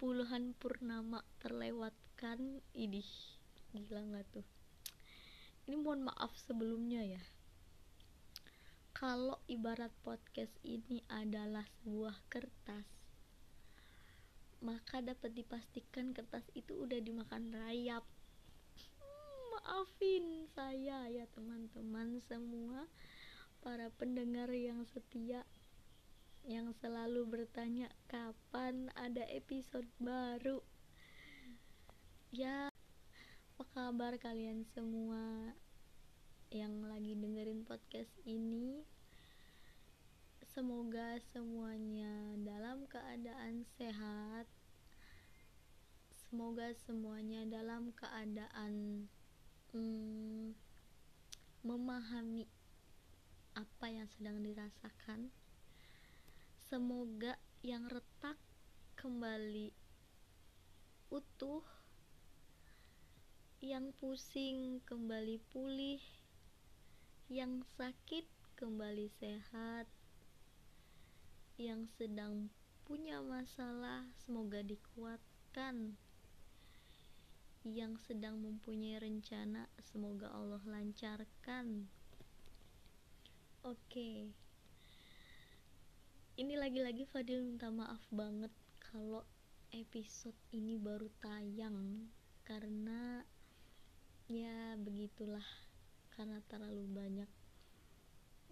puluhan purnama terlewatkan. Idih gila nggak tuh? Ini mohon maaf sebelumnya ya. Kalau ibarat podcast ini adalah sebuah kertas maka dapat dipastikan kertas itu udah dimakan rayap. Hmm, maafin saya ya teman-teman semua para pendengar yang setia yang selalu bertanya kapan ada episode baru? Ya apa kabar kalian semua yang lagi dengerin podcast ini? Semoga semuanya dalam keadaan sehat. Semoga semuanya dalam keadaan hmm, memahami apa yang sedang dirasakan semoga yang retak kembali utuh yang pusing kembali pulih yang sakit kembali sehat yang sedang punya masalah semoga dikuatkan yang sedang mempunyai rencana semoga Allah lancarkan oke okay. Ini lagi-lagi Fadil minta maaf banget kalau episode ini baru tayang. Karena ya begitulah. Karena terlalu banyak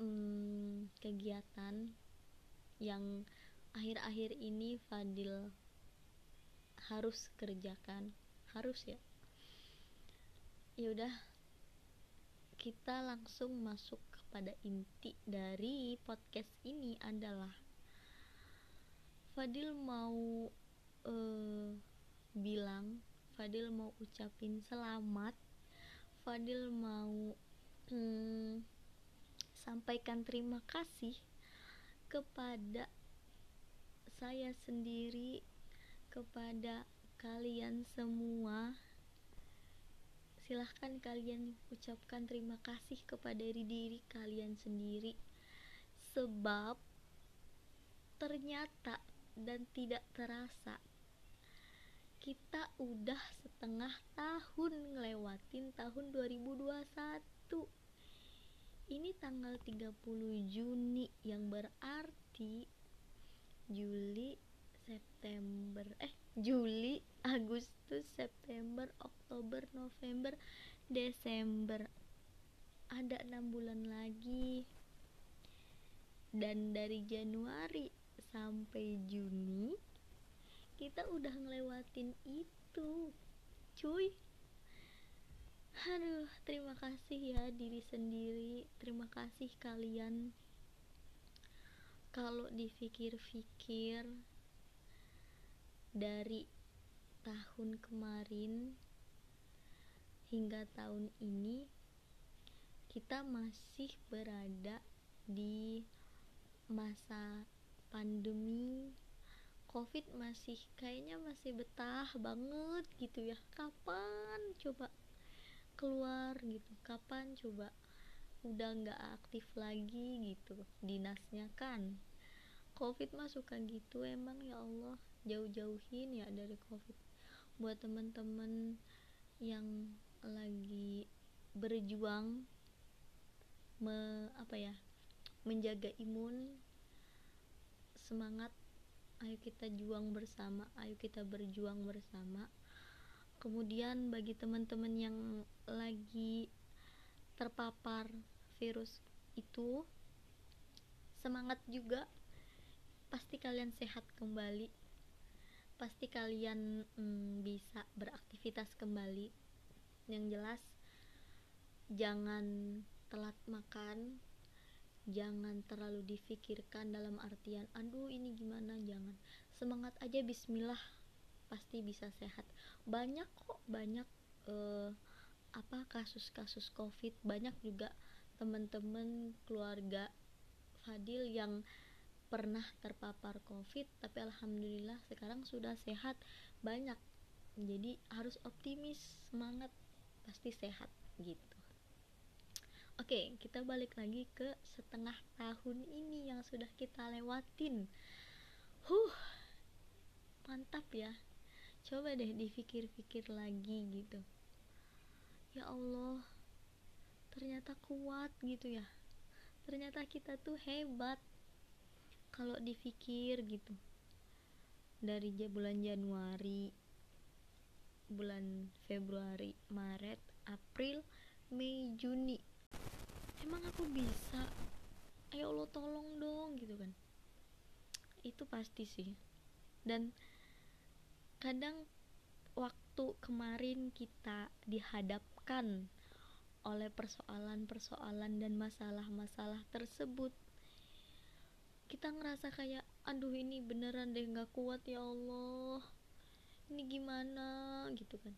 hmm, kegiatan yang akhir-akhir ini Fadil harus kerjakan. Harus ya. Yaudah kita langsung masuk kepada inti dari podcast ini adalah Fadil mau uh, bilang Fadil mau ucapin selamat Fadil mau hmm, sampaikan terima kasih kepada saya sendiri kepada kalian semua. Silahkan kalian ucapkan terima kasih kepada diri diri kalian sendiri. Sebab ternyata dan tidak terasa. Kita udah setengah tahun ngelewatin tahun 2021 ini tanggal 30 Juni yang berarti Juli September eh Juli Agustus September Oktober November Desember. Ada enam bulan lagi. Dan dari Januari sampai Juni kita udah ngelewatin itu cuy Aduh, terima kasih ya diri sendiri. Terima kasih kalian. Kalau dipikir-pikir dari tahun kemarin hingga tahun ini kita masih berada di masa pandemi covid masih kayaknya masih betah banget gitu ya. Kapan coba keluar gitu? Kapan coba udah nggak aktif lagi gitu? Dinasnya kan covid mah suka gitu emang ya Allah jauh-jauhin ya dari covid. Buat temen-temen yang lagi berjuang me, apa ya menjaga imun semangat. Ayo kita juang bersama ayo kita berjuang bersama. Kemudian bagi teman-teman yang lagi terpapar virus itu semangat juga. Pasti kalian sehat kembali. Pasti kalian hmm, bisa beraktivitas kembali. Yang jelas jangan telat makan jangan terlalu difikirkan dalam artian aduh ini gimana? Jangan. Semangat aja bismillah. Pasti bisa sehat. Banyak kok banyak uh, apa kasus-kasus covid. Banyak juga teman-teman keluarga Fadil yang pernah terpapar covid tapi alhamdulillah sekarang sudah sehat banyak. Jadi harus optimis semangat pasti sehat gitu Oke, kita balik lagi ke setengah tahun ini yang sudah kita lewatin. Huh, mantap ya. Coba deh dipikir-pikir lagi gitu. Ya Allah ternyata kuat gitu ya. Ternyata kita tuh hebat kalau dipikir gitu. Dari bulan Januari bulan Februari Maret April Mei Juni emang aku bisa? Ayo Allah tolong dong gitu kan. Itu pasti sih. Dan kadang waktu kemarin kita dihadapkan oleh persoalan-persoalan dan masalah-masalah tersebut kita ngerasa kayak aduh ini beneran deh nggak kuat ya Allah. Ini gimana? Gitu kan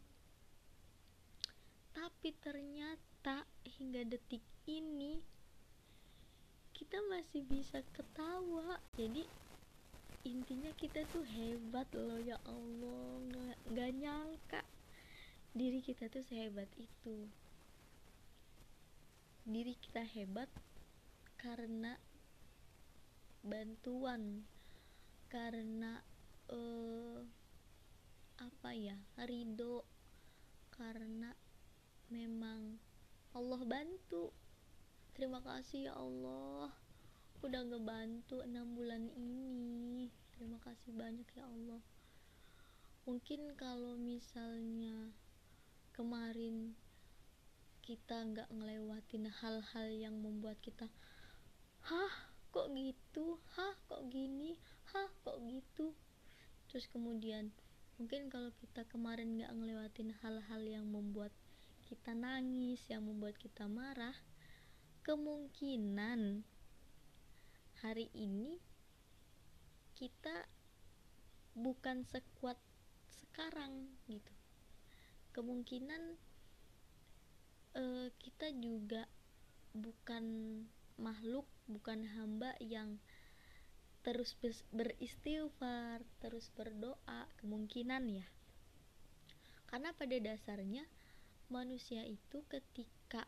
tapi ternyata hingga detik ini kita masih bisa ketawa. Jadi intinya kita tuh hebat loh ya Allah. Nggak nyangka diri kita tuh sehebat itu. Diri kita hebat karena bantuan karena uh, apa ya ridho karena memang Allah bantu. Terima kasih ya Allah. Udah ngebantu enam bulan ini. Terima kasih banyak ya Allah. Mungkin kalau misalnya kemarin kita nggak ngelewatin hal-hal yang membuat kita hah kok gitu? Hah kok gini? Hah kok gitu? Terus kemudian mungkin kalau kita kemarin nggak ngelewatin hal-hal yang membuat kita nangis yang membuat kita marah kemungkinan hari ini kita bukan sekuat sekarang gitu. Kemungkinan uh, kita juga bukan makhluk bukan hamba yang terus beristighfar terus berdoa kemungkinan ya. Karena pada dasarnya manusia itu ketika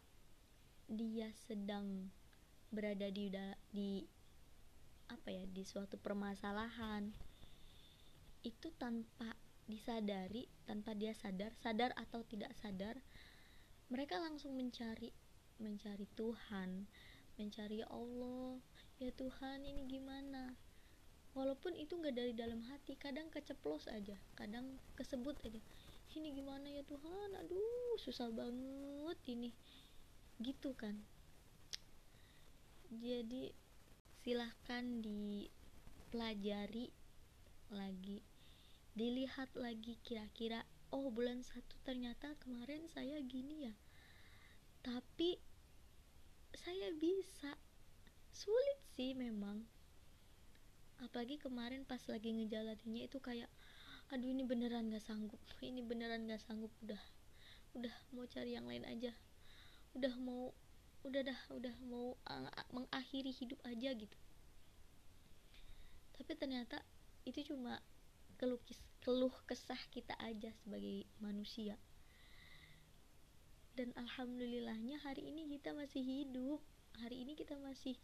dia sedang berada di di apa ya di suatu permasalahan itu tanpa disadari tanpa dia sadar sadar atau tidak sadar mereka langsung mencari mencari Tuhan mencari Allah. Ya Tuhan ini gimana? Walaupun itu nggak dari dalam hati kadang keceplos aja kadang kesebut aja ini gimana ya Tuhan? Aduh susah banget ini. Gitu kan. Jadi silahkan dipelajari lagi. Dilihat lagi kira-kira oh bulan satu ternyata kemarin saya gini ya. Tapi saya bisa. Sulit sih memang. Apalagi kemarin pas lagi ngejalaninnya itu kayak aduh ini beneran gak sanggup. Ini beneran gak sanggup. Udah udah mau cari yang lain aja. Udah mau udah dah udah mau uh, mengakhiri hidup aja gitu. Tapi ternyata itu cuma kelukis keluh kesah kita aja sebagai manusia. Dan alhamdulillahnya hari ini kita masih hidup. Hari ini kita masih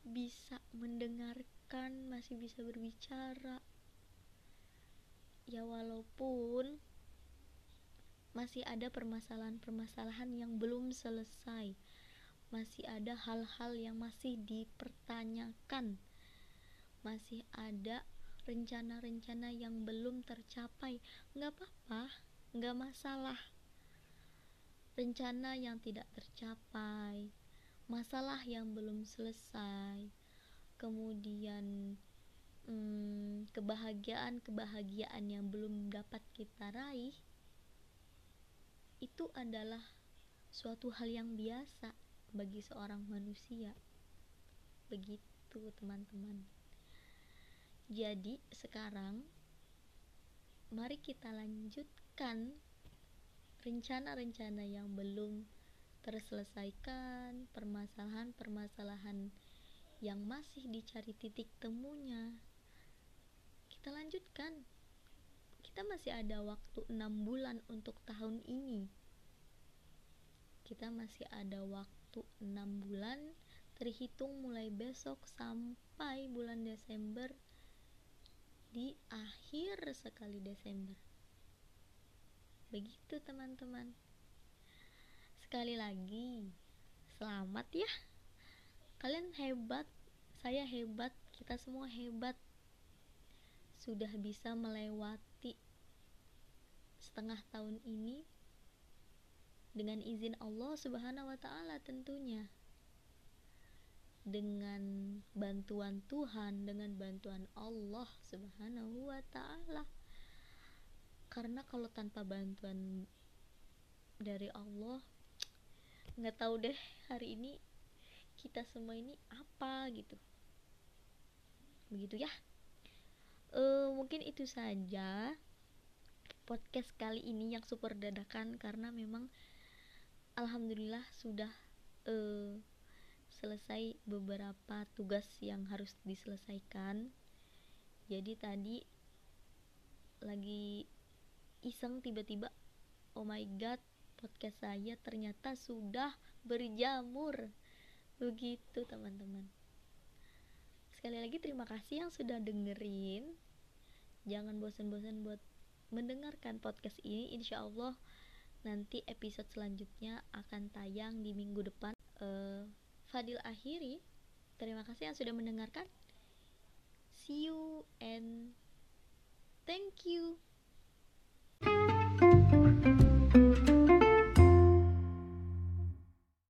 bisa mendengarkan masih bisa berbicara ya walaupun masih ada permasalahan-permasalahan yang belum selesai masih ada hal-hal yang masih dipertanyakan masih ada rencana-rencana yang belum tercapai. Nggak apa-apa nggak masalah. Rencana yang tidak tercapai masalah yang belum selesai kemudian hmm, kebahagiaan-kebahagiaan yang belum dapat kita raih itu adalah suatu hal yang biasa bagi seorang manusia. Begitu, teman-teman. Jadi, sekarang mari kita lanjutkan rencana-rencana yang belum terselesaikan, permasalahan-permasalahan yang masih dicari titik temunya. Kita lanjutkan. Kita masih ada waktu 6 bulan untuk tahun ini. Kita masih ada waktu 6 bulan. Terhitung mulai besok sampai bulan Desember. Di akhir sekali Desember. Begitu teman-teman. Sekali lagi selamat ya. Kalian hebat. Saya hebat. Kita semua hebat sudah bisa melewati setengah tahun ini dengan izin Allah Subhanahu wa taala tentunya. Dengan bantuan Tuhan dengan bantuan Allah Subhanahu wa taala. Karena kalau tanpa bantuan dari Allah nggak tahu deh hari ini kita semua ini apa gitu. Begitu ya uh, mungkin itu saja podcast kali ini yang super dadakan karena memang alhamdulillah sudah uh, selesai beberapa tugas yang harus diselesaikan. Jadi tadi lagi iseng tiba-tiba oh my god podcast saya ternyata sudah berjamur. Begitu teman-teman. Sekali lagi terima kasih yang sudah dengerin jangan bosan-bosan buat mendengarkan podcast ini insya Allah nanti episode selanjutnya akan tayang di minggu depan uh, Fadil akhiri. Terima kasih yang sudah mendengarkan. See you and thank you.